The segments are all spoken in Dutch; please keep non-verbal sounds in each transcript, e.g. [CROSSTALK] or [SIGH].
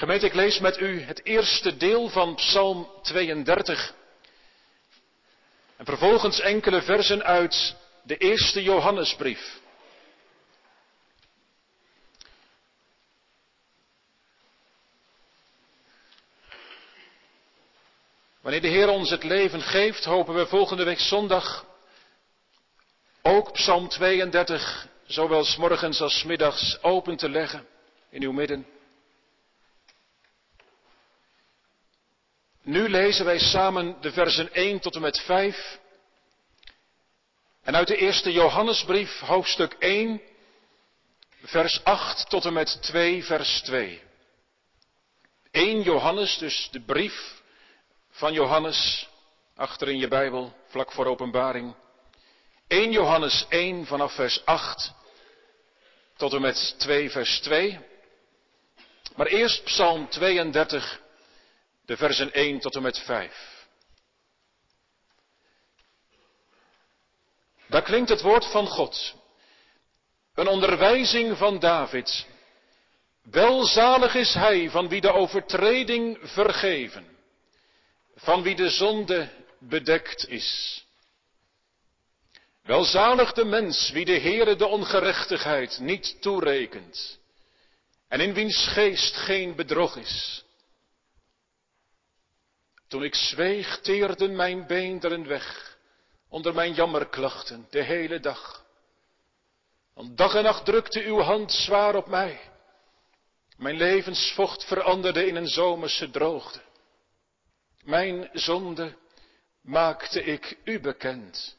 Gemeente, ik lees met u het eerste deel van Psalm 32. En vervolgens enkele versen uit de eerste Johannesbrief. Wanneer de Heer ons het leven geeft, hopen we volgende week zondag ook Psalm 32, zowel s morgens als s middags, open te leggen in uw midden. Nu lezen wij samen de versen 1 tot en met 5. En uit de eerste Johannesbrief, hoofdstuk 1, vers 8 tot en met 2, vers 2. 1 Johannes, dus de brief van Johannes, achter in je Bijbel, vlak voor openbaring. 1 Johannes 1 vanaf vers 8 tot en met 2 vers 2. Maar eerst Psalm 32, de versen 1 tot en met 5. Daar klinkt het woord van God. Een onderwijzing van David. Welzalig is hij van wie de overtreding vergeven, van wie de zonde bedekt is. Welzalig de mens wie de Heere de ongerechtigheid niet toerekent en in wiens geest geen bedrog is. Toen ik zweeg, teerden mijn beenderen weg onder mijn jammerklachten de hele dag. Want dag en nacht drukte uw hand zwaar op mij. Mijn levensvocht veranderde in een zomerse droogte. Mijn zonde maakte ik u bekend.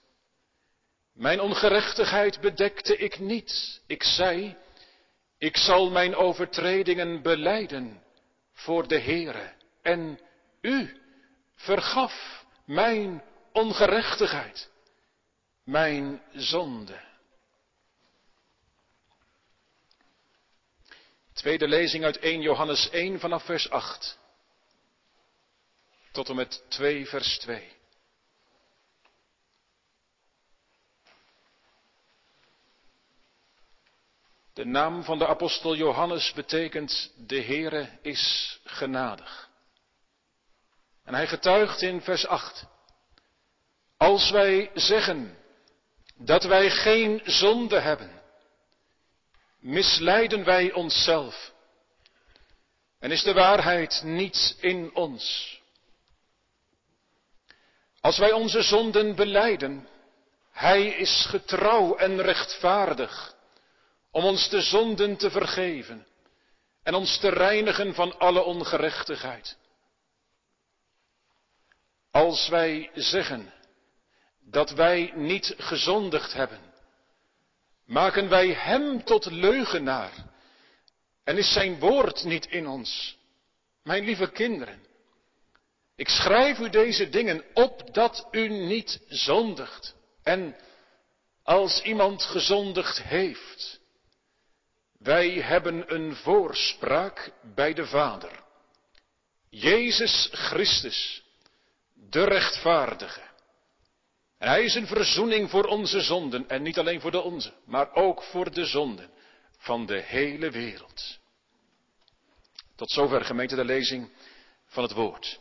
Mijn ongerechtigheid bedekte ik niet. Ik zei, ik zal mijn overtredingen beleiden voor de Heere. En u vergaf mijn ongerechtigheid, mijn zonde. Tweede lezing uit 1 Johannes 1 vanaf vers 8 tot en met 2 vers 2. De naam van de apostel Johannes betekent de Heere is genadig. En hij getuigt in vers 8. Als wij zeggen dat wij geen zonde hebben, misleiden wij onszelf. En is de waarheid niet in ons. Als wij onze zonden beleiden, Hij is getrouw en rechtvaardig om ons de zonden te vergeven en ons te reinigen van alle ongerechtigheid. Als wij zeggen dat wij niet gezondigd hebben, maken wij Hem tot leugenaar en is Zijn woord niet in ons. Mijn lieve kinderen, ik schrijf u deze dingen op dat u niet zondigt. En als iemand gezondigd heeft, wij hebben een voorspraak bij de Vader. Jezus Christus, de rechtvaardige. Hij is een verzoening voor onze zonden. En niet alleen voor de onze, maar ook voor de zonden van de hele wereld. Tot zover gemeente de lezing van het woord.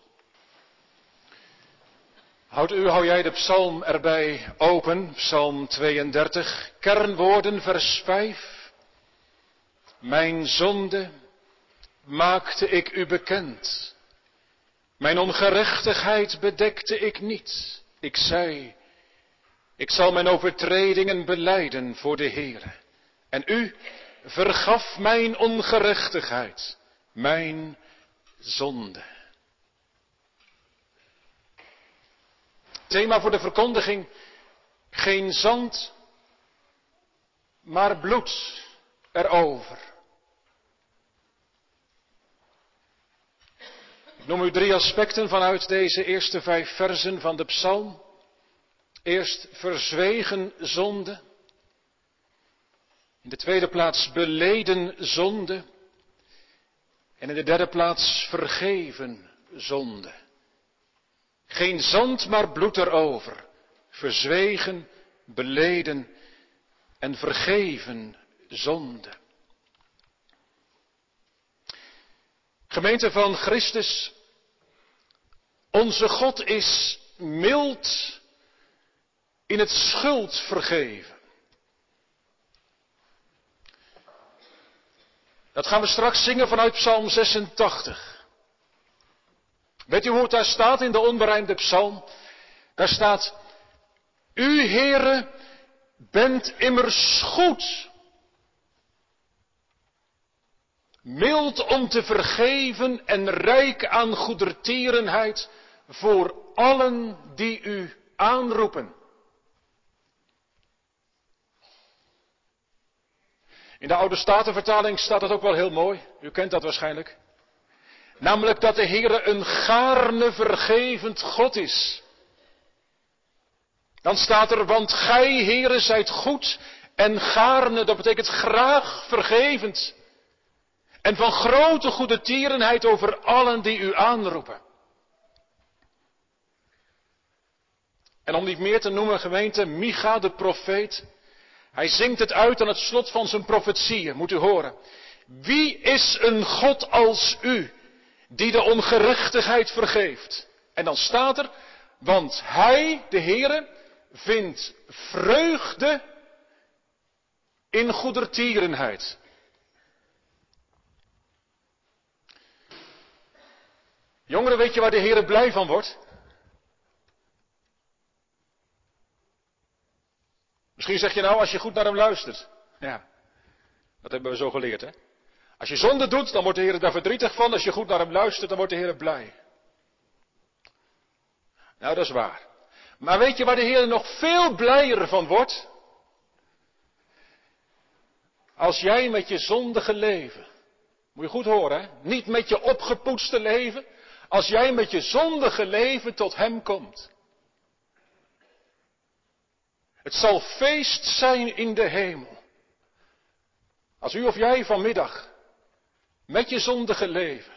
Houd u, hou jij de psalm erbij open, psalm 32, kernwoorden vers 5. Mijn zonde maakte ik u bekend. Mijn ongerechtigheid bedekte ik niet. Ik zei, ik zal mijn overtredingen beleiden voor de Heere. En u vergaf mijn ongerechtigheid, mijn zonde. Thema voor de verkondiging, geen zand, maar bloed erover. Noem u drie aspecten vanuit deze eerste vijf versen van de psalm. Eerst verzwegen zonde. In de tweede plaats beleden zonde. En in de derde plaats vergeven zonde. Geen zand, maar bloed erover. Verzwegen, beleden en vergeven zonde. Gemeente van Christus, onze God is mild in het schuld vergeven. Dat gaan we straks zingen vanuit Psalm 86. Weet u hoe het daar staat in de onberijmde psalm? Daar staat, U Heere bent immers goed. Mild om te vergeven en rijk aan goedertierenheid voor allen die u aanroepen. In de Oude Statenvertaling staat dat ook wel heel mooi. U kent dat waarschijnlijk. Namelijk dat de Heere een gaarne vergevend God is. Dan staat er, want gij, Heere, zijt goed en gaarne, dat betekent graag vergevend. En van grote goede tierenheid over allen die u aanroepen. En om niet meer te noemen, gemeente, Micha de profeet, hij zingt het uit aan het slot van zijn profetieën, moet u horen. Wie is een God als u, die de ongerechtigheid vergeeft? En dan staat er, want hij, de Heere, vindt vreugde in goedertierenheid. Jongeren, weet je waar de Heere blij van wordt? Misschien zeg je nou, als je goed naar hem luistert. Ja, dat hebben we zo geleerd, hè? Als je zonde doet, dan wordt de Heer daar verdrietig van. Als je goed naar hem luistert, dan wordt de Heer blij. Nou, dat is waar. Maar weet je waar de Heer nog veel blijer van wordt? Als jij met je zondige leven, moet je goed horen, hè? niet met je opgepoetste leven, als jij met je zondige leven tot Hem komt. Het zal feest zijn in de hemel. Als u of jij vanmiddag met je zondige leven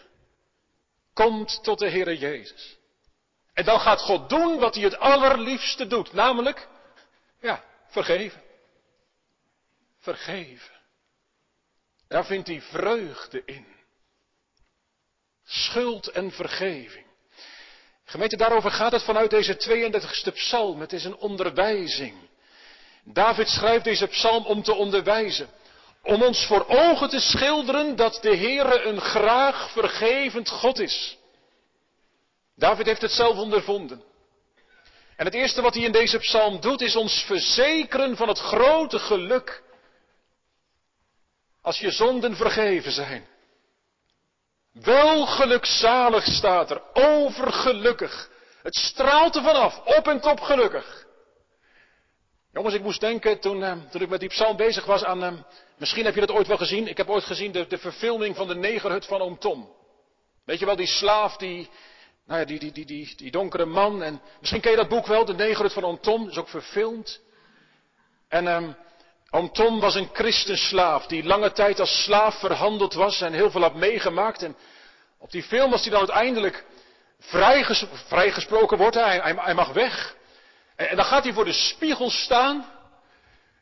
komt tot de Heere Jezus. En dan gaat God doen wat hij het allerliefste doet, namelijk, ja, vergeven. Vergeven. Daar vindt hij vreugde in. Schuld en vergeving. Gemeente, daarover gaat het vanuit deze 32e psalm. Het is een onderwijzing. David schrijft deze psalm om te onderwijzen. Om ons voor ogen te schilderen dat de Heere een graag vergevend God is. David heeft het zelf ondervonden. En het eerste wat hij in deze psalm doet is ons verzekeren van het grote geluk als je zonden vergeven zijn. Wel gelukzalig staat er, overgelukkig. Het straalt er vanaf, op en top gelukkig. Jongens, ik moest denken toen, eh, toen ik met die psalm bezig was aan, eh, misschien heb je dat ooit wel gezien. Ik heb ooit gezien de, de verfilming van de negerhut van oom Tom. Weet je wel, die slaaf, die, nou ja, die, die, die, die, die donkere man. En misschien ken je dat boek wel, de negerhut van oom Tom, is ook verfilmd. En eh, Tom was een christenslaaf die lange tijd als slaaf verhandeld was en heel veel had meegemaakt. En op die film was hij dan uiteindelijk vrijges, vrijgesproken wordt, hij, hij, mag weg. En, dan gaat hij voor de spiegel staan.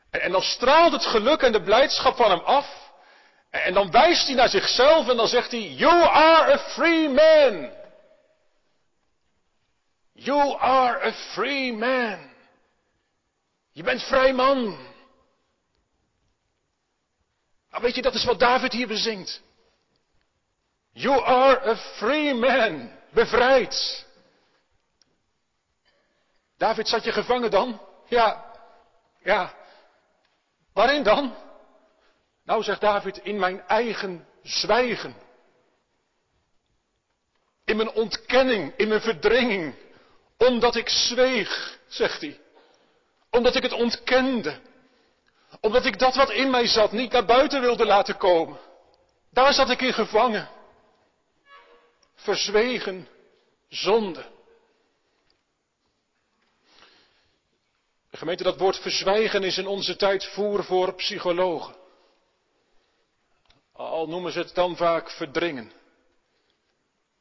En, dan straalt het geluk en de blijdschap van hem af. En dan wijst hij naar zichzelf en dan zegt hij, You are a free man. You are a free man. Je bent vrij man. Nou weet je, dat is wat David hier bezingt. You are a free man. Bevrijd. David, zat je gevangen dan? Ja, ja. Waarin dan? Nou, zegt David, in mijn eigen zwijgen. In mijn ontkenning, in mijn verdringing. Omdat ik zweeg, zegt hij. Omdat ik het ontkende. Omdat ik dat wat in mij zat niet naar buiten wilde laten komen. Daar zat ik in gevangen. Verzwegen zonde. Gemeente, dat woord verzwijgen is in onze tijd voer voor psychologen. Al noemen ze het dan vaak verdringen.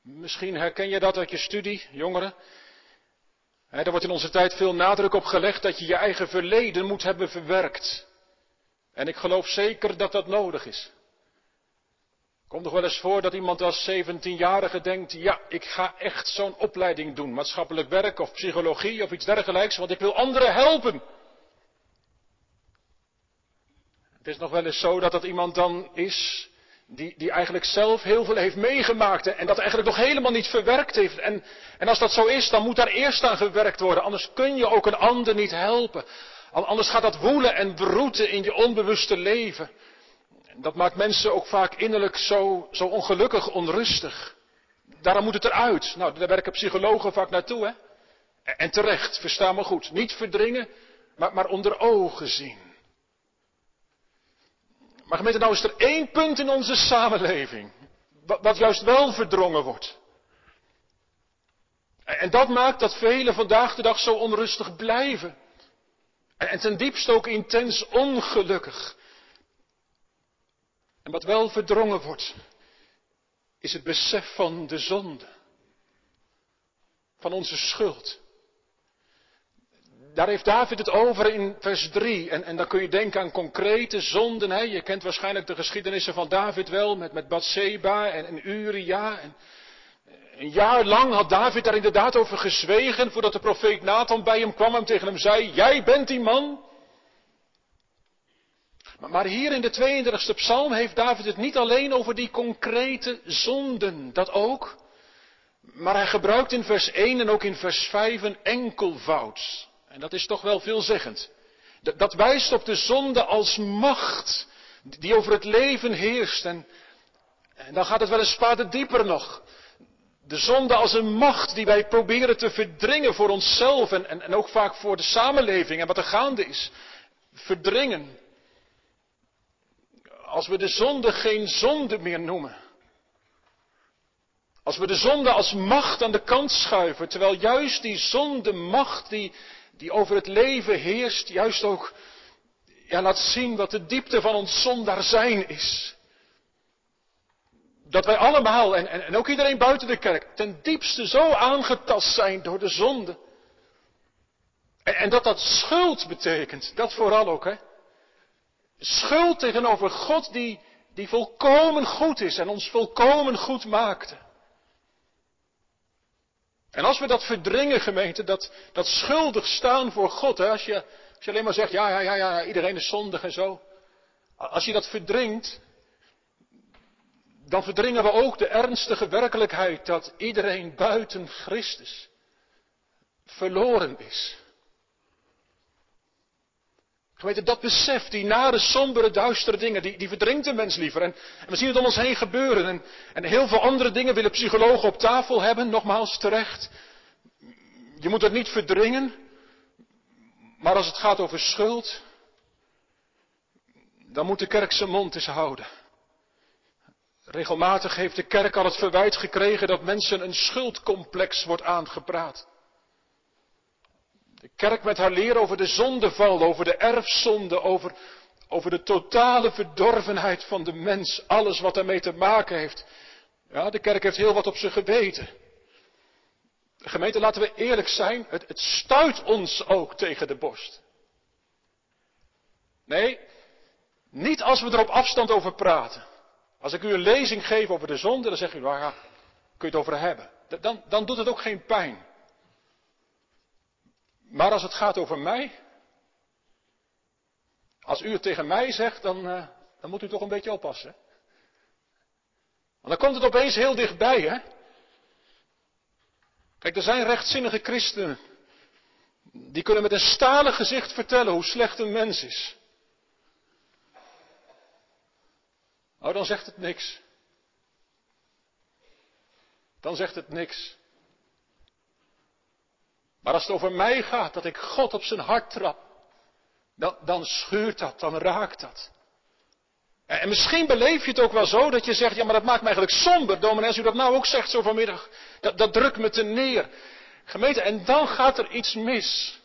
Misschien herken je dat uit je studie, jongeren. er wordt in onze tijd veel nadruk op gelegd dat je je eigen verleden moet hebben verwerkt. En ik geloof zeker dat dat nodig is. Komt nog wel eens voor dat iemand als 17-jarige denkt, ja, ik ga echt zo'n opleiding doen, maatschappelijk werk of psychologie of iets dergelijks, want ik wil anderen helpen. Het is nog wel eens zo dat dat iemand dan is die, die eigenlijk zelf heel veel heeft meegemaakt en dat eigenlijk nog helemaal niet verwerkt heeft. En, en als dat zo is, dan moet daar eerst aan gewerkt worden, anders kun je ook een ander niet helpen. Anders gaat dat woelen en broeten in je onbewuste leven. Dat maakt mensen ook vaak innerlijk zo, zo ongelukkig, onrustig. Daarom moet het eruit. Nou, daar werken psychologen vaak naartoe, hè. En terecht, versta me goed. Niet verdringen, maar, maar onder ogen zien. Maar gemeente, nou is er één punt in onze samenleving. Wat, wat juist wel verdrongen wordt. En dat maakt dat velen vandaag de dag zo onrustig blijven. En ten diepste ook intens ongelukkig. En wat wel verdrongen wordt, is het besef van de zonde. Van onze schuld. Daar heeft David het over in vers 3. En, en dan kun je denken aan concrete zonden. Hè? Je kent waarschijnlijk de geschiedenissen van David wel, met, met Bathseba en, en Uria. En, een jaar lang had David daar inderdaad over gezwegen, voordat de profeet Nathan bij hem kwam en tegen hem zei, jij bent die man. Maar hier in de 32e psalm heeft David het niet alleen over die concrete zonden, dat ook. Maar hij gebruikt in vers 1 en ook in vers 5 een enkelvoud. En dat is toch wel veelzeggend. Dat wijst op de zonde als macht die over het leven heerst. En, en dan gaat het wel een spade dieper nog. De zonde als een macht die wij proberen te verdringen voor onszelf en, en, ook vaak voor de samenleving en wat er gaande is. Verdringen. Als we de zonde geen zonde meer noemen. Als we de zonde als macht aan de kant schuiven, terwijl juist die zonde macht die, die over het leven heerst, juist ook ja, laat zien wat de diepte van ons zondaar zijn is. Dat wij allemaal, en, en, ook iedereen buiten de kerk, ten diepste zo aangetast zijn door de zonde. En, en dat dat schuld betekent, dat vooral ook, hè. Schuld tegenover God die, die volkomen goed is en ons volkomen goed maakte. En als we dat verdringen, gemeente, dat, dat schuldig staan voor God, hè, als, je, als je alleen maar zegt, ja, ja, ja, ja, iedereen is zondig en zo. Als je dat verdringt, dan verdringen we ook de ernstige werkelijkheid dat iedereen buiten Christus verloren is. Gemeente, dat besef, die nare, sombere, duistere dingen, die, die verdringt de mens liever. En, en, we zien het om ons heen gebeuren. En, en heel veel andere dingen willen psychologen op tafel hebben, nogmaals terecht. Je moet het niet verdringen. Maar als het gaat over schuld, dan moet de kerk zijn mond eens houden. Regelmatig heeft de kerk al het verwijt gekregen dat mensen een schuldcomplex wordt aangepraat. De kerk met haar leer over de zondeval, over de erfzonde, over, over de totale verdorvenheid van de mens, alles wat daarmee te maken heeft. Ja, de kerk heeft heel wat op zijn geweten. Gemeente, laten we eerlijk zijn, het, het stuit ons ook tegen de borst. Nee, niet als we er op afstand over praten. Als ik u een lezing geef over de zonde, dan zegt u, waar kun je het over hebben? Dan, dan doet het ook geen pijn. Maar als het gaat over mij, als u het tegen mij zegt, dan, uh, dan moet u toch een beetje oppassen. Want dan komt het opeens heel dichtbij, hè? Kijk, er zijn rechtzinnige christenen. Die kunnen met een stalen gezicht vertellen hoe slecht een mens is. Oh, dan zegt het niks. Dan zegt het niks. Maar als het over mij gaat, dat ik God op zijn hart trap, dan, dan schuurt dat, dan raakt dat. En misschien beleef je het ook wel zo dat je zegt, ja maar dat maakt me eigenlijk somber, dominee, als u dat nou ook zegt zo vanmiddag, dat, dat drukt me te neer. Gemeente, en dan gaat er iets mis.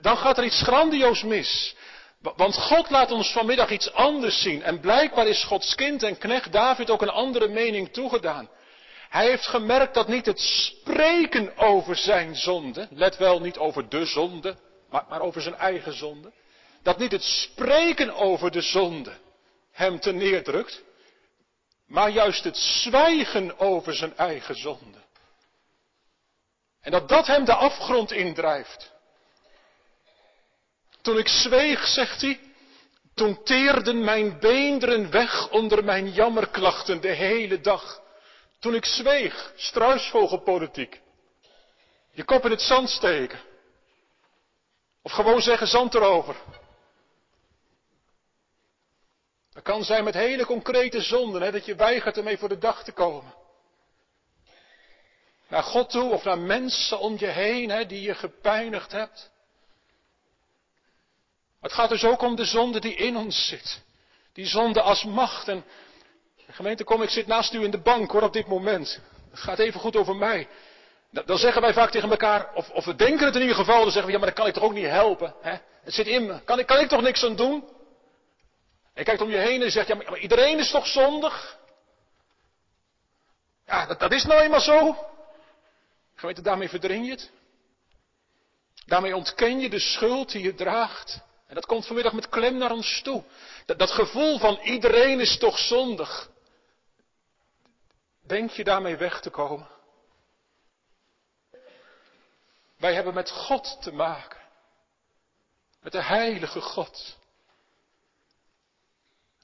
Dan gaat er iets grandioos mis. Want God laat ons vanmiddag iets anders zien. En blijkbaar is Gods kind en knecht David ook een andere mening toegedaan. Hij heeft gemerkt dat niet het spreken over zijn zonde, let wel niet over de zonde, maar, over zijn eigen zonde, dat niet het spreken over de zonde hem te neerdrukt, maar juist het zwijgen over zijn eigen zonde. En dat dat hem de afgrond indrijft. Toen ik zweeg, zegt hij, toen teerden mijn beenderen weg onder mijn jammerklachten de hele dag. Toen ik zweeg, struisvogelpolitiek. Je kop in het zand steken. Of gewoon zeggen zand erover. Dat kan zijn met hele concrete zonden, hè, dat je weigert ermee voor de dag te komen. Naar God toe of naar mensen om je heen hè, die je gepijnigd hebt. Het gaat dus ook om de zonde die in ons zit. Die zonde als macht. En gemeente, kom, ik zit naast u in de bank hoor op dit moment. Het gaat even goed over mij. Dan zeggen wij vaak tegen elkaar, of, of we denken het in ieder geval, dan zeggen we, ja maar dat kan ik toch ook niet helpen. Hè? Het zit in me, kan ik, kan ik toch niks aan doen? En kijkt om je heen en zegt, ja maar, iedereen is toch zondig? Ja, dat, dat is nou eenmaal zo. Gemeente, daarmee verdring je het. Daarmee ontken je de schuld die je draagt. En dat komt vanmiddag met klem naar ons toe. Dat, gevoel van iedereen is toch zondig. Denk je daarmee weg te komen? Wij hebben met God te maken. Met de heilige God.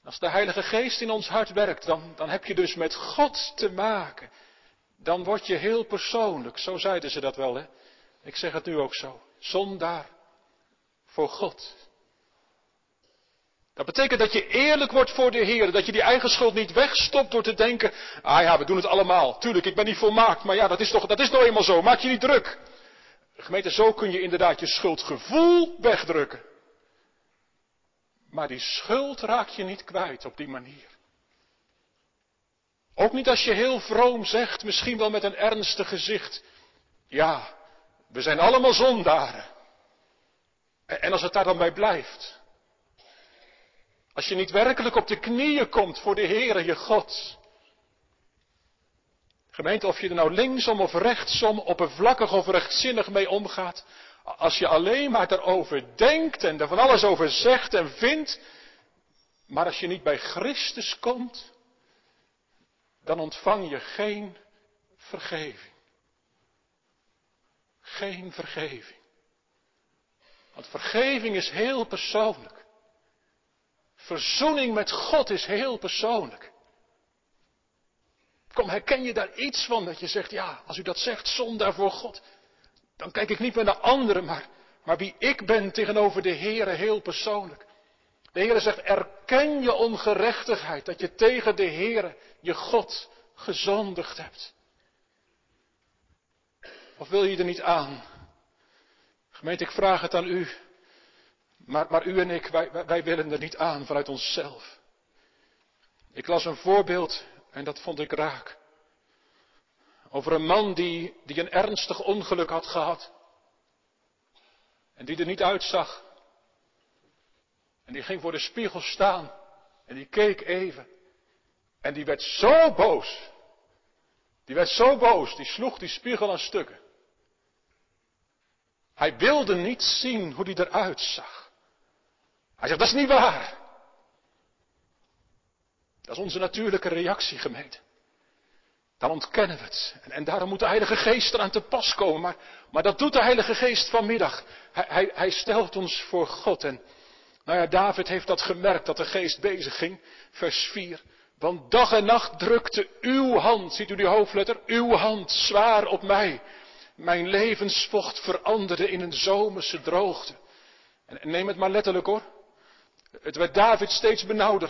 Als de Heilige Geest in ons hart werkt, dan, dan heb je dus met God te maken. Dan word je heel persoonlijk. Zo zeiden ze dat wel, hè? Ik zeg het nu ook zo. Zondaar voor God. Dat betekent dat je eerlijk wordt voor de Heer. Dat je die eigen schuld niet wegstopt door te denken. Ah ja, we doen het allemaal. Tuurlijk, ik ben niet volmaakt. Maar ja, dat is toch, dat is nou eenmaal zo. Maak je niet druk. Gemeente, zo kun je inderdaad je schuldgevoel wegdrukken. Maar die schuld raak je niet kwijt op die manier. Ook niet als je heel vroom zegt, misschien wel met een ernstig gezicht. Ja, we zijn allemaal zondaren. En als het daar dan bij blijft. Als je niet werkelijk op de knieën komt voor de Heere je God. Gemeente, of je er nou linksom of rechtsom, oppervlakkig of rechtzinnig mee omgaat. Als je alleen maar erover denkt en er van alles over zegt en vindt. Maar als je niet bij Christus komt, dan ontvang je geen vergeving. Geen vergeving. Want vergeving is heel persoonlijk. Verzoening met God is heel persoonlijk. Kom, herken je daar iets van dat je zegt, ja, als u dat zegt, zondaar voor God, dan kijk ik niet meer naar anderen, maar, maar wie ik ben tegenover de Heere heel persoonlijk. De Heere zegt, erken je ongerechtigheid, dat je tegen de Heere, je God, gezondigd hebt. Of wil je er niet aan? Gemeente, ik vraag het aan u. Maar, maar u en ik, wij, willen er niet aan vanuit onszelf. Ik las een voorbeeld en dat vond ik raak. Over een man die, die een ernstig ongeluk had gehad. En die er niet uitzag. En die ging voor de spiegel staan. En die keek even. En die werd zo boos. Die werd zo boos. Die sloeg die spiegel aan stukken. Hij wilde niet zien hoe die eruit zag. Hij zegt, dat is niet waar. Dat is onze natuurlijke reactie, gemeente. Dan ontkennen we het. En, en, daarom moet de Heilige Geest eraan te pas komen. Maar, maar dat doet de Heilige Geest vanmiddag. Hij, hij, hij stelt ons voor God. En nou ja, David heeft dat gemerkt dat de Geest bezig ging. Vers 4. Want dag en nacht drukte uw hand, ziet u die hoofdletter, uw hand zwaar op mij. Mijn levensvocht veranderde in een zomerse droogte. En neem het maar letterlijk hoor. Het werd David steeds benauwder.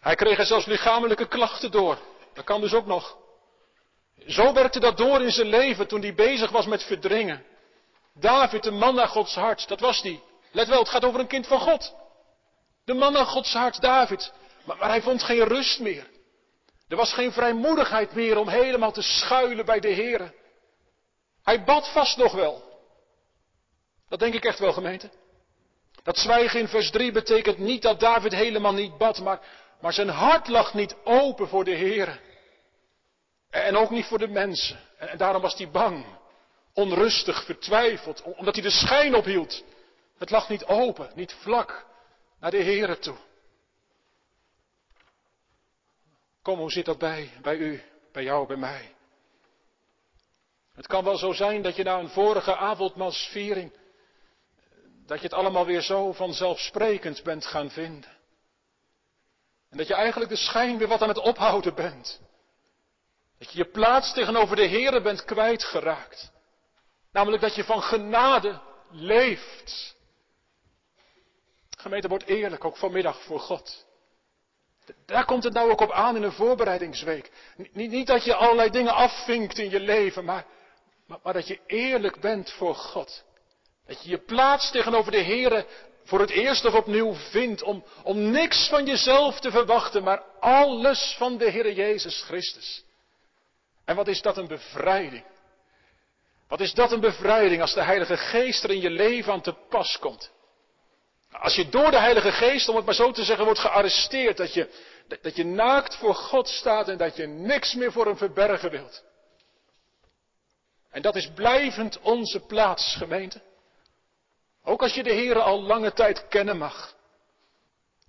Hij kreeg er zelfs lichamelijke klachten door. Dat kan dus ook nog. Zo werkte dat door in zijn leven toen hij bezig was met verdringen. David, de man naar Gods hart, dat was die. Let wel, het gaat over een kind van God. De man naar Gods hart, David. Maar, hij vond geen rust meer. Er was geen vrijmoedigheid meer om helemaal te schuilen bij de Heer. Hij bad vast nog wel. Dat denk ik echt wel, gemeente. Dat zwijgen in vers 3 betekent niet dat David helemaal niet bad, maar, maar zijn hart lag niet open voor de Heer. En ook niet voor de mensen. En daarom was hij bang, onrustig, vertwijfeld, omdat hij de schijn ophield. Het lag niet open, niet vlak naar de Heer toe. Kom, hoe zit dat bij, bij u, bij jou, bij mij? Het kan wel zo zijn dat je na een vorige avondmaalsviering, dat je het allemaal weer zo vanzelfsprekend bent gaan vinden. En dat je eigenlijk de schijn weer wat aan het ophouden bent. Dat je je plaats tegenover de Here bent kwijtgeraakt. Namelijk dat je van genade leeft. Gemeente, wordt eerlijk, ook vanmiddag voor God. Daar komt het nou ook op aan in een voorbereidingsweek. Niet, niet dat je allerlei dingen afvinkt in je leven, maar, maar, maar, dat je eerlijk bent voor God. Dat je je plaats tegenover de Here voor het eerst of opnieuw vindt om, om niks van jezelf te verwachten, maar alles van de Heer Jezus Christus. En wat is dat een bevrijding? Wat is dat een bevrijding als de Heilige Geest er in je leven aan te pas komt? Als je door de Heilige Geest, om het maar zo te zeggen, wordt gearresteerd, dat je, dat je naakt voor God staat en dat je niks meer voor hem verbergen wilt. En dat is blijvend onze plaats, gemeente. Ook als je de Heer al lange tijd kennen mag.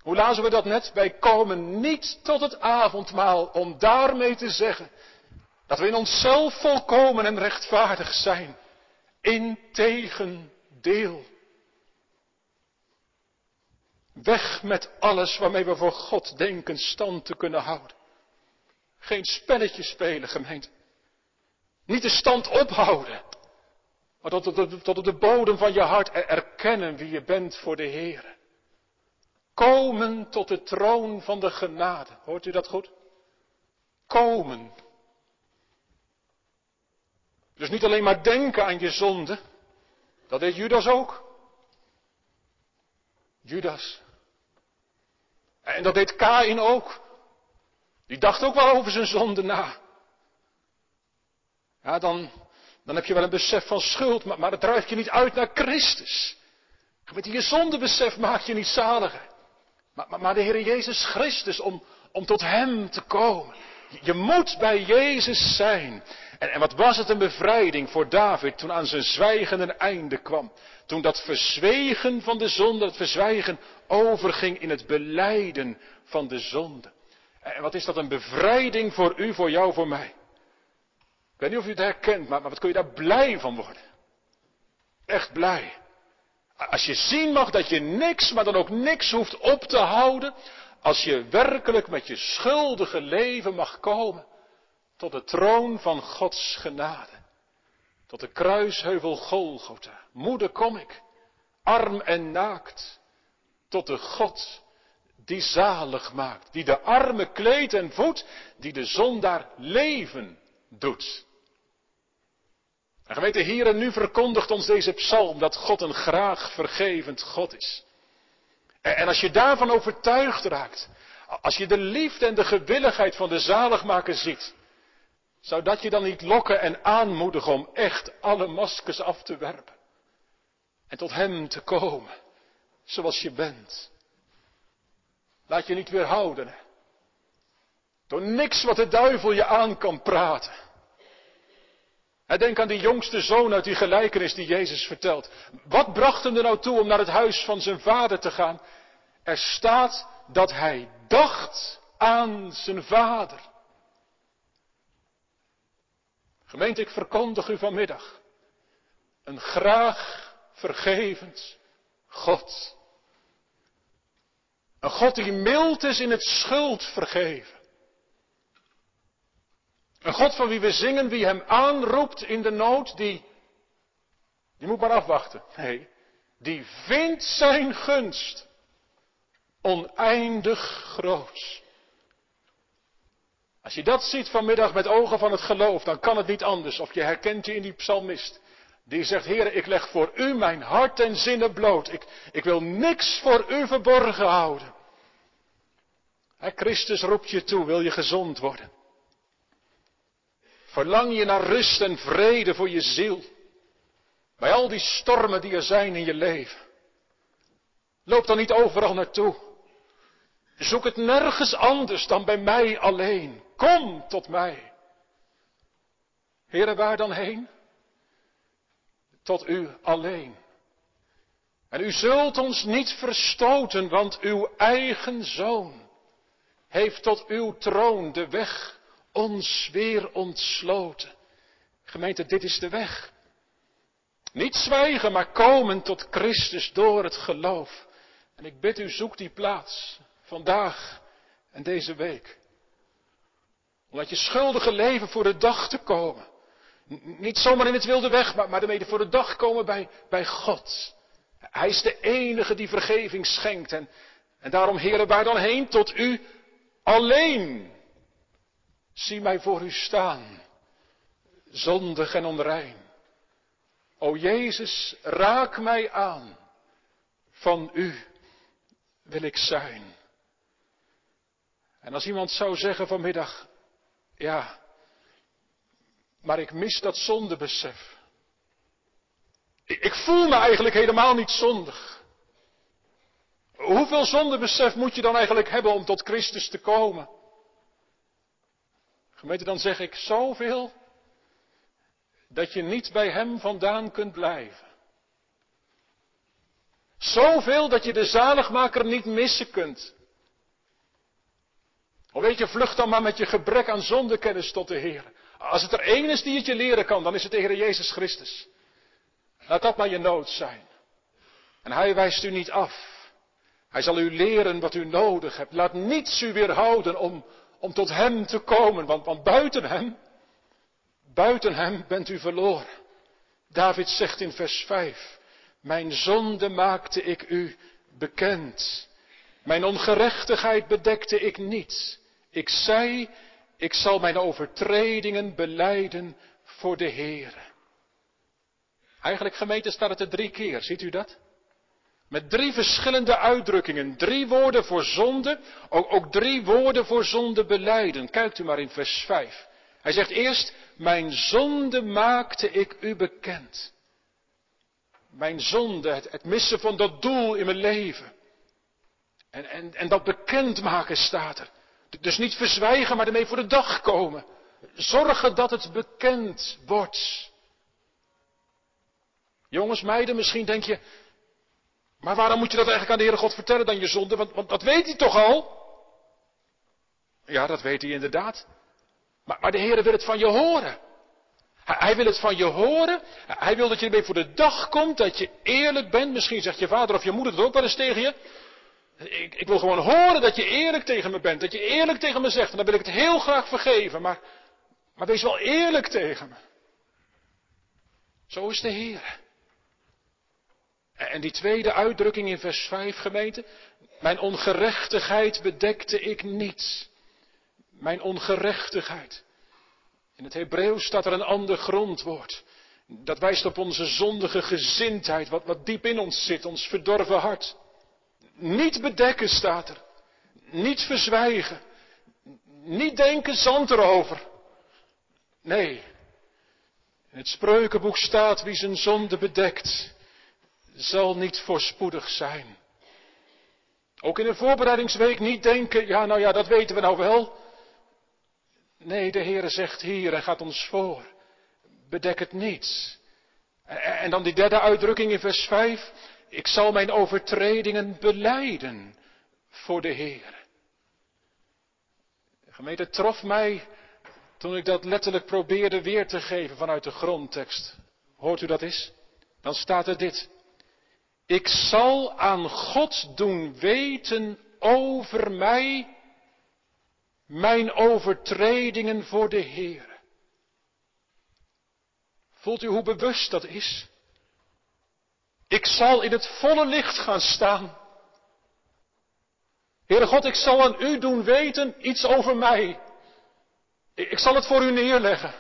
Hoe lazen we dat net? Wij komen niet tot het avondmaal om daarmee te zeggen dat we in onszelf volkomen en rechtvaardig zijn. Integendeel. Weg met alles waarmee we voor God denken stand te kunnen houden. Geen spelletje spelen, gemeente. Niet de stand ophouden. Maar tot, tot, tot op de bodem van je hart erkennen wie je bent voor de Heer. Komen tot de troon van de genade. Hoort u dat goed? Komen. Dus niet alleen maar denken aan je zonde. Dat deed Judas ook. Judas. En dat deed Kain ook. Die dacht ook wel over zijn zonde na. Ja, dan, dan heb je wel een besef van schuld, maar, maar dat drijft je niet uit naar Christus. Met je zondebesef maakt je niet zaliger. Maar, maar, maar de Heer Jezus Christus, om, om tot Hem te komen. Je moet bij Jezus zijn. En, en, wat was het een bevrijding voor David toen aan zijn zwijgen een einde kwam. Toen dat verzwegen van de zonde, het verzwijgen overging in het beleiden van de zonde. En wat is dat een bevrijding voor u, voor jou, voor mij. Ik weet niet of u het herkent, maar, maar wat kun je daar blij van worden. Echt blij. Als je zien mag dat je niks, maar dan ook niks hoeft op te houden. Als je werkelijk met je schuldige leven mag komen tot de troon van Gods genade. Tot de kruisheuvel Golgotha. Moeder kom ik, arm en naakt, tot de God die zalig maakt, die de arme kleedt en voedt, die de zondaar leven doet. En geweten hier en nu verkondigt ons deze psalm dat God een graag vergevend God is. En als je daarvan overtuigd raakt, als je de liefde en de gewilligheid van de zaligmaker ziet, zou dat je dan niet lokken en aanmoedigen om echt alle maskers af te werpen? En tot Hem te komen, zoals je bent. Laat je niet weerhouden. Door niks wat de duivel je aan kan praten. Denk aan die jongste zoon uit die gelijkenis die Jezus vertelt. Wat bracht hem er nou toe om naar het huis van zijn vader te gaan? Er staat dat hij dacht aan zijn vader. Gemeente, ik verkondig u vanmiddag een graag vergevend God. Een God die mild is in het schuld vergeven. Een God van wie we zingen, wie hem aanroept in de nood, die, die moet maar afwachten. Nee, die vindt zijn gunst oneindig groot. Als je dat ziet vanmiddag met ogen van het geloof, dan kan het niet anders. Of je herkent je in die psalmist. Die zegt, Heer, ik leg voor u mijn hart en zinnen bloot. Ik, ik wil niks voor u verborgen houden. Christus roept je toe, wil je gezond worden. Verlang je naar rust en vrede voor je ziel. Bij al die stormen die er zijn in je leven. Loop dan niet overal naartoe. Zoek het nergens anders dan bij mij alleen. Kom tot mij. Heren, waar dan heen? Tot u alleen. En u zult ons niet verstoten, want uw eigen zoon heeft tot uw troon de weg ons weer ontsloten. Gemeente, dit is de weg. Niet zwijgen, maar komen tot Christus door het geloof. En ik bid u, zoek die plaats. Vandaag en deze week. Om je schuldige leven voor de dag te komen. Niet zomaar in het wilde weg, maar, maar ermee voor de dag komen bij, bij God. Hij is de enige die vergeving schenkt. En, en daarom, heren, waar dan heen tot u alleen. Zie mij voor u staan, zondig en onrein. O Jezus, raak mij aan. Van u wil ik zijn. En als iemand zou zeggen vanmiddag, ja, maar ik mis dat zondebesef. Ik, ik voel me eigenlijk helemaal niet zondig. Hoeveel zondebesef moet je dan eigenlijk hebben om tot Christus te komen? Gemeente, dan zeg ik zoveel dat je niet bij Hem vandaan kunt blijven. Zoveel dat je de zaligmaker niet missen kunt. Of weet je, vlucht dan maar met je gebrek aan zondekennis tot de Heer. Als het er één is die het je leren kan, dan is het de Heer Jezus Christus. Laat dat maar je nood zijn. En Hij wijst u niet af. Hij zal u leren wat u nodig hebt. Laat niets u weerhouden om, om tot Hem te komen, want, buiten Hem, buiten Hem bent u verloren. David zegt in vers 5, Mijn zonde maakte ik u bekend. Mijn ongerechtigheid bedekte ik niet. Ik zei, ik zal mijn overtredingen beleiden voor de Heer. Eigenlijk gemeente staat het er drie keer, ziet u dat? Met drie verschillende uitdrukkingen. Drie woorden voor zonde, ook, ook drie woorden voor zonde beleiden. Kijkt u maar in vers 5. Hij zegt eerst, mijn zonde maakte ik u bekend. Mijn zonde, het, missen van dat doel in mijn leven. En, en, en dat bekendmaken staat er. Dus niet verzwijgen, maar ermee voor de dag komen. Zorgen dat het bekend wordt. Jongens, meiden, misschien denk je, maar waarom moet je dat eigenlijk aan de Heere God vertellen dan je zonde? Want, want dat weet hij toch al? Ja, dat weet hij inderdaad. Maar, maar de Heere wil het van je horen. Hij, wil het van je horen. Hij wil dat je ermee voor de dag komt, dat je eerlijk bent. Misschien zegt je vader of je moeder het ook wel eens tegen je. Ik, ik, wil gewoon horen dat je eerlijk tegen me bent. Dat je eerlijk tegen me zegt. En dan wil ik het heel graag vergeven. Maar, maar wees wel eerlijk tegen me. Zo is de Heer. En die tweede uitdrukking in vers 5 gemeente. Mijn ongerechtigheid bedekte ik niet. Mijn ongerechtigheid. In het Hebreeuws staat er een ander grondwoord. Dat wijst op onze zondige gezindheid, wat, wat diep in ons zit, ons verdorven hart. Niet bedekken staat er. Niet verzwijgen. Niet denken zand erover. Nee. In het spreukenboek staat wie zijn zonde bedekt, zal niet voorspoedig zijn. Ook in een voorbereidingsweek niet denken, ja nou ja, dat weten we nou wel. Nee, de Heere zegt hier en gaat ons voor. Bedek het niet. En dan die derde uitdrukking in vers 5. Ik zal mijn overtredingen beleiden voor de Heer. De gemeente trof mij toen ik dat letterlijk probeerde weer te geven vanuit de grondtekst. Hoort u dat eens? Dan staat er dit. Ik zal aan God doen weten over mij mijn overtredingen voor de Heer. Voelt u hoe bewust dat is? Ik zal in het volle licht gaan staan. Heere God, ik zal aan u doen weten iets over mij. Ik zal het voor u neerleggen.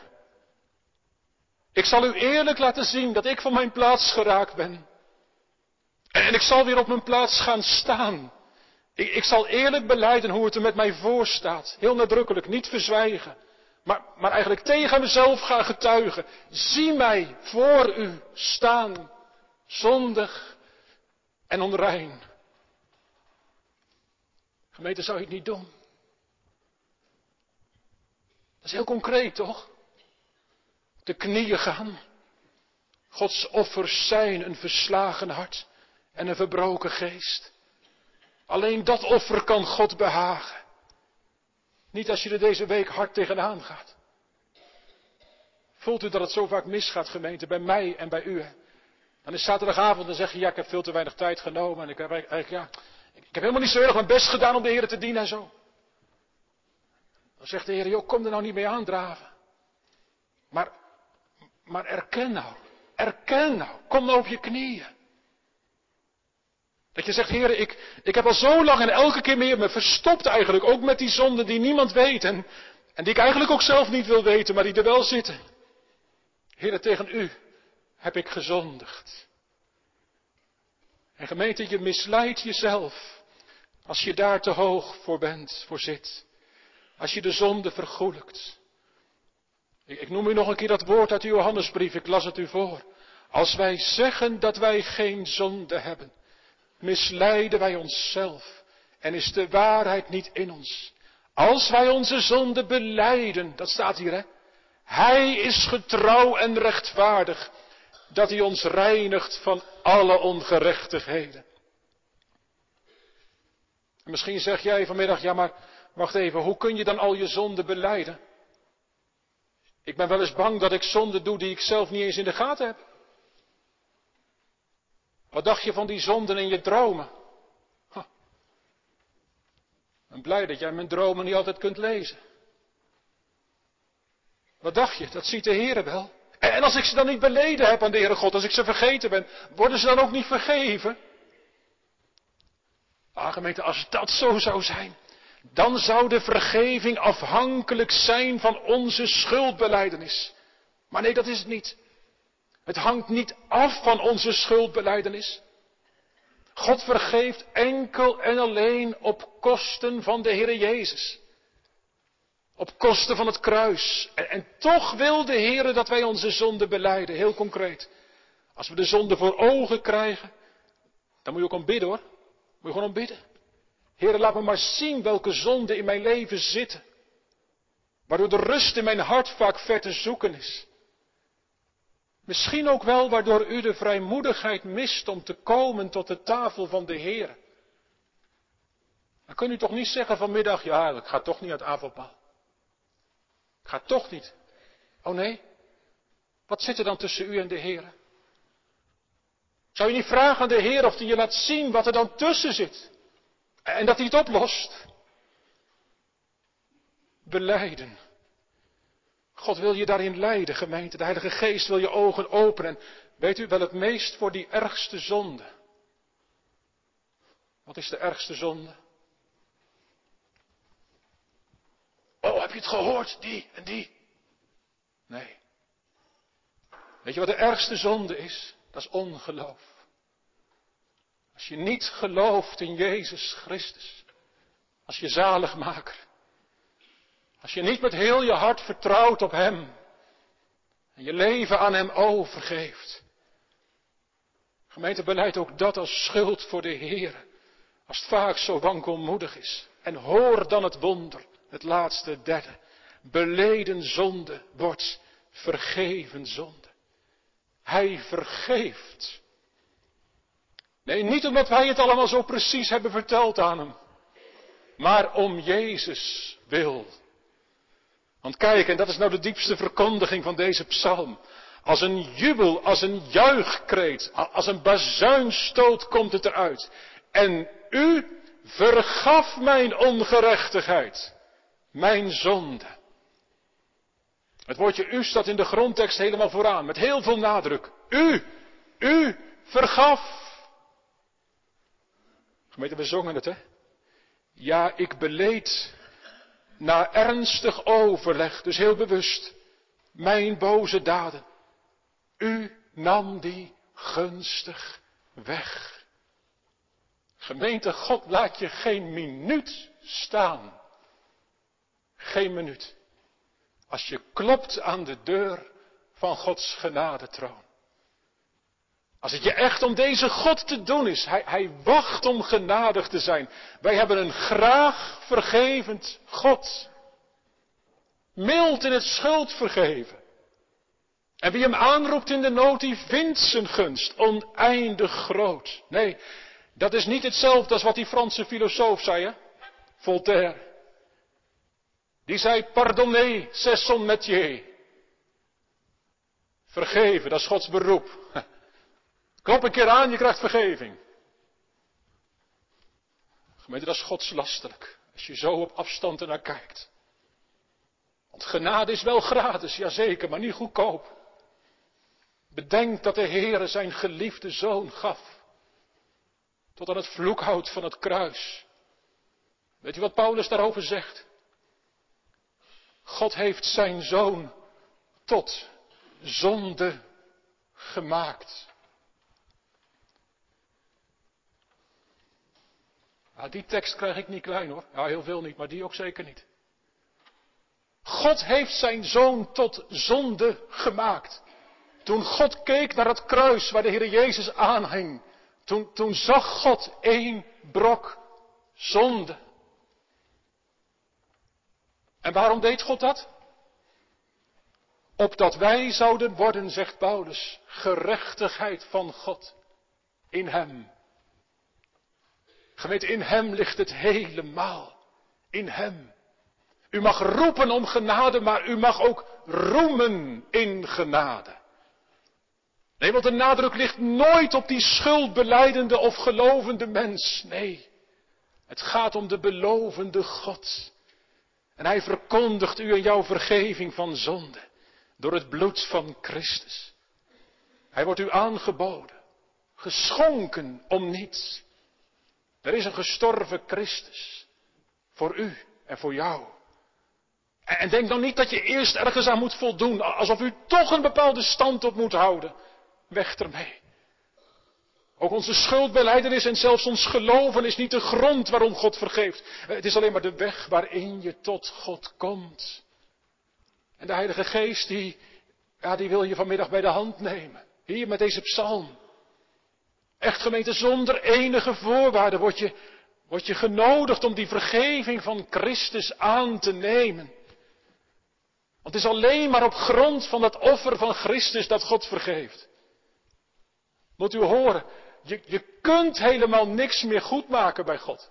Ik zal u eerlijk laten zien dat ik van mijn plaats geraakt ben. En ik zal weer op mijn plaats gaan staan. Ik, ik zal eerlijk beleiden hoe het er met mij voor staat. Heel nadrukkelijk, niet verzwijgen. Maar, maar eigenlijk tegen mezelf gaan getuigen. Zie mij voor u staan zondig en onrein. Gemeente, zou je het niet doen? Dat is heel concreet, toch? De knieën gaan. Gods offers zijn een verslagen hart en een verbroken geest. Alleen dat offer kan God behagen. Niet als je er deze week hard tegenaan gaat. Voelt u dat het zo vaak misgaat, gemeente, bij mij en bij u? Dan is zaterdagavond en zeg je, ja, ik heb veel te weinig tijd genomen. En ik heb, eigenlijk, ja, ik heb helemaal niet zo erg mijn best gedaan om de Heer te dienen en zo. Dan zegt de Heer, joh, kom er nou niet mee aandraven. Maar, maar erken nou, erken nou, kom nou op je knieën. Dat je zegt, Heer, ik, ik heb al zo lang en elke keer meer me verstopt eigenlijk, ook met die zonden die niemand weet en, en die ik eigenlijk ook zelf niet wil weten, maar die er wel zitten. Heer, tegen u heb ik gezondigd. En gemeente, je misleidt jezelf als je daar te hoog voor bent, voor zit. Als je de zonde vergoelijkt. Ik, ik noem u nog een keer dat woord uit uw Johannesbrief, ik las het u voor. Als wij zeggen dat wij geen zonde hebben, misleiden wij onszelf en is de waarheid niet in ons. Als wij onze zonde beleiden, dat staat hier hè, hij is getrouw en rechtvaardig, dat hij ons reinigt van alle ongerechtigheden. En misschien zeg jij vanmiddag, ja maar wacht even, hoe kun je dan al je zonden beleiden? Ik ben wel eens bang dat ik zonden doe die ik zelf niet eens in de gaten heb. Wat dacht je van die zonden in je dromen? Ik ben blij dat jij mijn dromen niet altijd kunt lezen. Wat dacht je? Dat ziet de Heer wel. En als ik ze dan niet beleden heb aan de Heere God, als ik ze vergeten ben, worden ze dan ook niet vergeven? Ah, gemeente, als dat zo zou zijn, dan zou de vergeving afhankelijk zijn van onze schuldbeleidenis. Maar nee, dat is het niet. Het hangt niet af van onze schuldbeleidenis. God vergeeft enkel en alleen op kosten van de Heer Jezus. Op kosten van het kruis. En, toch wil de Heer dat wij onze zonde beleiden, heel concreet. Als we de zonde voor ogen krijgen, dan moet je ook om bidden hoor. Moet je gewoon om bidden. Heer, laat me maar zien welke zonden in mijn leven zitten. Waardoor de rust in mijn hart vaak ver te zoeken is. Misschien ook wel waardoor u de vrijmoedigheid mist om te komen tot de tafel van de Heer. Dan kunt u toch niet zeggen vanmiddag, ja, ik ga toch niet uit avondmaal. Ik ga toch niet. Oh nee? Wat zit er dan tussen u en de Heer? Zou je niet vragen aan de Heer of hij je laat zien wat er dan tussen zit? En dat hij het oplost? Beleiden. God wil je daarin leiden, gemeente. De Heilige Geest wil je ogen openen. weet u wel het meest voor die ergste zonde? Wat is de ergste zonde? Oh, heb je het gehoord? Die en die. Nee. Weet je wat de ergste zonde is? Dat is ongeloof. Als je niet gelooft in Jezus Christus. Als je zaligmaker. Als je niet met heel je hart vertrouwt op Hem. En je leven aan Hem overgeeft. Gemeente beleidt ook dat als schuld voor de Heer. Als het vaak zo wankelmoedig is. En hoor dan het wonder. Het laatste derde. Beleden zonde wordt vergeven zonde. Hij vergeeft. Nee, niet omdat wij het allemaal zo precies hebben verteld aan hem. Maar om Jezus wil. Want kijk, en dat is nou de diepste verkondiging van deze psalm. Als een jubel, als een juichkreet, als een bazuinstoot komt het eruit. En u vergaf mijn ongerechtigheid, mijn zonde. Het woordje u staat in de grondtekst helemaal vooraan, met heel veel nadruk. U, u vergaf. Gemeente, we zongen het, hè? Ja, ik beleed na ernstig overleg, dus heel bewust, mijn boze daden. U nam die gunstig weg. Gemeente, God laat je geen minuut staan. Geen minuut. Als je klopt aan de deur van Gods genadetroon. Als het je echt om deze God te doen is, hij, hij wacht om genadig te zijn. Wij hebben een graag vergevend God. Mild in het schuld vergeven. En wie hem aanroept in de nood, die vindt zijn gunst oneindig groot. Nee, dat is niet hetzelfde als wat die Franse filosoof zei, hè? Voltaire. Die zei, pardonnez, c'est son métier. Vergeven, dat is Gods beroep. [LAUGHS] Klop een keer aan, je krijgt vergeving. Gemeente, dat is godslastelijk. Als je zo op afstand ernaar kijkt. Want genade is wel gratis, jazeker, maar niet goedkoop. Bedenk dat de Heere zijn geliefde zoon gaf. Tot aan het vloekhout van het kruis. Weet u wat Paulus daarover zegt? God heeft zijn zoon tot zonde gemaakt. Ah, die tekst krijg ik niet klein hoor. Ja, heel veel niet, maar die ook zeker niet. God heeft zijn zoon tot zonde gemaakt. Toen God keek naar het kruis waar de Heer Jezus aanhing, toen, toen zag God één brok zonde. En waarom deed God dat? Opdat wij zouden worden, zegt Paulus, gerechtigheid van God in Hem. Gemeente, in Hem ligt het helemaal. In Hem. U mag roepen om genade, maar u mag ook roemen in genade. Nee, want de nadruk ligt nooit op die schuldbeleidende of gelovende mens. Nee, het gaat om de belovende God. En hij verkondigt u en jouw vergeving van zonde door het bloed van Christus. Hij wordt u aangeboden, geschonken om niets. Er is een gestorven Christus voor u en voor jou. En denk dan niet dat je eerst ergens aan moet voldoen, alsof u toch een bepaalde stand op moet houden. Weg ermee. Ook onze schuldbeleidenis en zelfs ons geloven is niet de grond waarom God vergeeft. Het is alleen maar de weg waarin je tot God komt. En de Heilige Geest, die, ja, die wil je vanmiddag bij de hand nemen. Hier met deze psalm. Echt gemeente, zonder enige voorwaarden word je, word je genodigd om die vergeving van Christus aan te nemen. Want het is alleen maar op grond van dat offer van Christus dat God vergeeft. Moet u horen, je, je kunt helemaal niks meer goed maken bij God.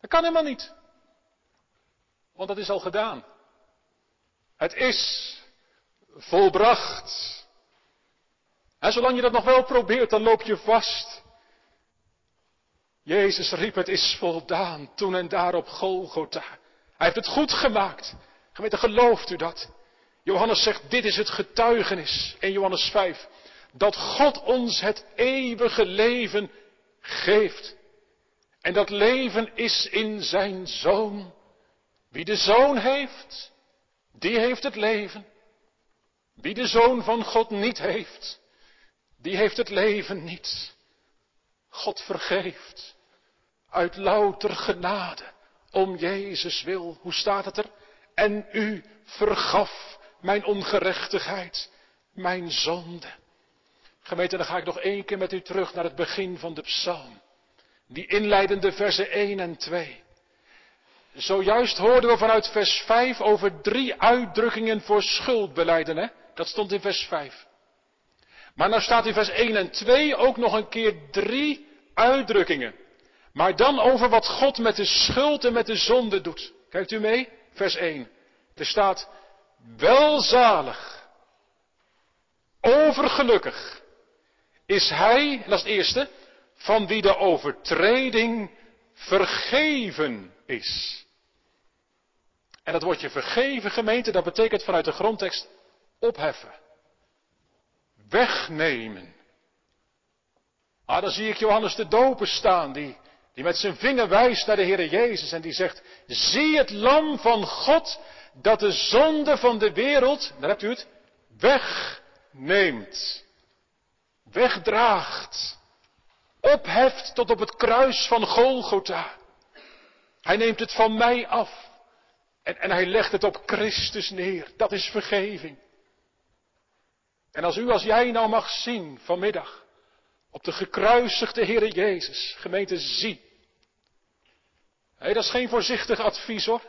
Dat kan helemaal niet. Want dat is al gedaan. Het is volbracht. En zolang je dat nog wel probeert, dan loop je vast. Jezus riep, het is voldaan, toen en daar op Golgotha. Hij heeft het goed gemaakt. Gemeente, gelooft u dat? Johannes zegt, dit is het getuigenis in Johannes 5. Dat God ons het eeuwige leven geeft. En dat leven is in zijn zoon. Wie de zoon heeft, die heeft het leven. Wie de zoon van God niet heeft, die heeft het leven niet. God vergeeft uit louter genade om Jezus wil. Hoe staat het er? En u vergaf mijn ongerechtigheid, mijn zonde. Gemeente, dan ga ik nog één keer met u terug naar het begin van de psalm. Die inleidende versen 1 en 2. Zojuist hoorden we vanuit vers 5 over drie uitdrukkingen voor schuldbeleiden. Hè? Dat stond in vers 5. Maar nou staat in vers 1 en 2 ook nog een keer drie uitdrukkingen. Maar dan over wat God met de schuld en met de zonde doet. Kijkt u mee? Vers 1. Er staat welzalig, overgelukkig is hij, dat is het eerste, van wie de overtreding vergeven is. En dat woordje vergeven, gemeente, dat betekent vanuit de grondtekst opheffen. Wegnemen. Ah, dan zie ik Johannes de Doper staan, die, die met zijn vinger wijst naar de Heer Jezus en die zegt, zie het lam van God dat de zonde van de wereld, daar hebt u het, wegneemt. Wegdraagt. Opheft tot op het kruis van Golgotha. Hij neemt het van mij af. En, en hij legt het op Christus neer. Dat is vergeving. En als u, als jij nou mag zien vanmiddag op de gekruisigde Heere Jezus, gemeente, zie. Hé, dat is geen voorzichtig advies hoor.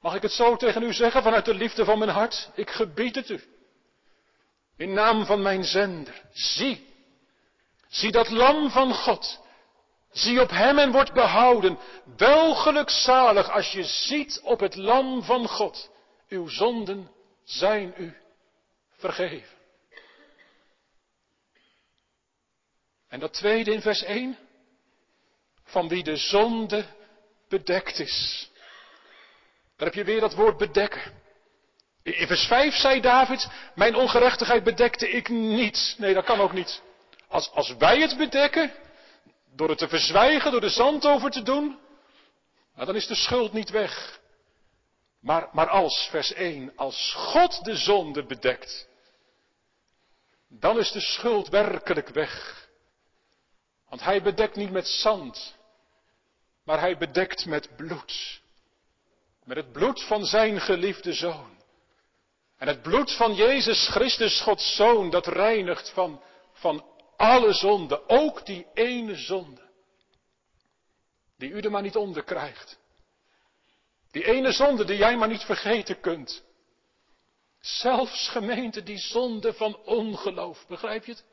Mag ik het zo tegen u zeggen vanuit de liefde van mijn hart? Ik gebied het u. In naam van mijn zender. Zie. Zie dat lam van God Zie op hem en word behouden. Wel gelukzalig als je ziet op het lam van God. Uw zonden zijn u vergeven. En dat tweede in vers 1. Van wie de zonde bedekt is. Daar heb je weer dat woord bedekken. In vers 5 zei David, mijn ongerechtigheid bedekte ik niet. Nee, dat kan ook niet. Als, als wij het bedekken, door het te verzwijgen, door de zand over te doen, nou, dan is de schuld niet weg. Maar, maar als, vers 1, als God de zonde bedekt, dan is de schuld werkelijk weg. Want hij bedekt niet met zand, maar hij bedekt met bloed. Met het bloed van zijn geliefde zoon. En het bloed van Jezus Christus, Gods zoon, dat reinigt van, van alle zonde, ook die ene zonde. Die u er maar niet onder krijgt. Die ene zonde die jij maar niet vergeten kunt. Zelfs gemeente die zonde van ongeloof, begrijp je het?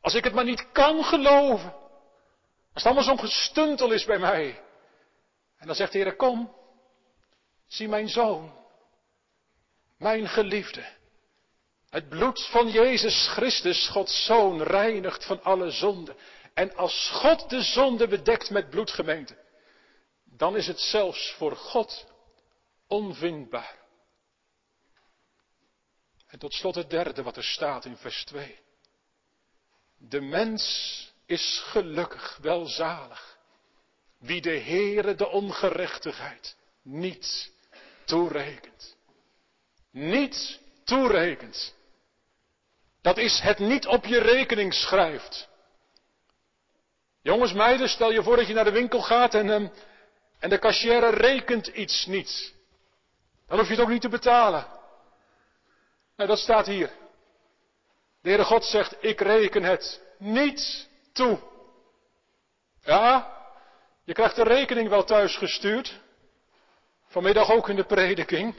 Als ik het maar niet kan geloven. Als het allemaal zo'n gestuntel is bij mij. En dan zegt de Heer, kom, zie mijn zoon, mijn geliefde. Het bloed van Jezus Christus, Gods Zoon, reinigt van alle zonde. En als God de zonde bedekt met bloedgemeente, dan is het zelfs voor God onvindbaar. En tot slot het derde wat er staat in vers 2. De mens is gelukkig, welzalig, wie de Heere de ongerechtigheid niet toerekent. Niet toerekent. Dat is het niet op je rekening schrijft. Jongens, meiden, stel je voor dat je naar de winkel gaat en, um, en de cashier rekent iets niet. Dan hoef je het ook niet te betalen. Nou, dat staat hier. De Heere God zegt, ik reken het niet toe. Ja, je krijgt de rekening wel thuis gestuurd. Vanmiddag ook in de prediking.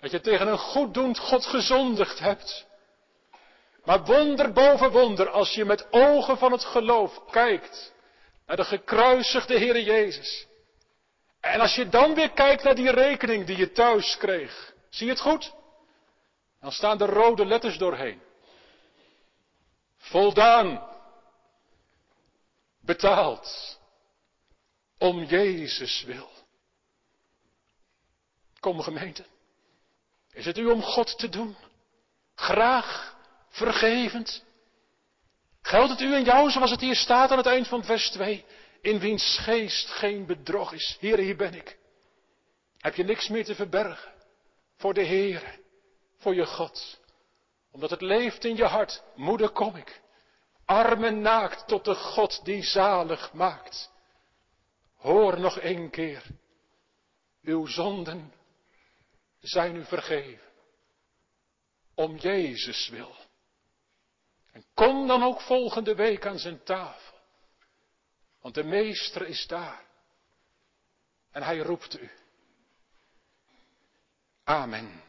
Dat je tegen een goeddoend God gezondigd hebt. Maar wonder boven wonder, als je met ogen van het geloof kijkt naar de gekruisigde Heere Jezus. En als je dan weer kijkt naar die rekening die je thuis kreeg. Zie je het goed? Dan staan de rode letters doorheen. Voldaan. Betaald. Om Jezus wil. Kom gemeente. Is het u om God te doen? Graag, vergevend. Geldt het u en jou zoals het hier staat aan het eind van vers 2? In wiens geest geen bedrog is. Heer, hier ben ik. Heb je niks meer te verbergen? Voor de Heer, voor je God. Omdat het leeft in je hart. Moeder, kom ik. Armen naakt tot de God die zalig maakt. Hoor nog een keer. Uw zonden zijn u vergeven. Om Jezus wil. En kom dan ook volgende week aan zijn tafel. Want de meester is daar. En hij roept u. Amen.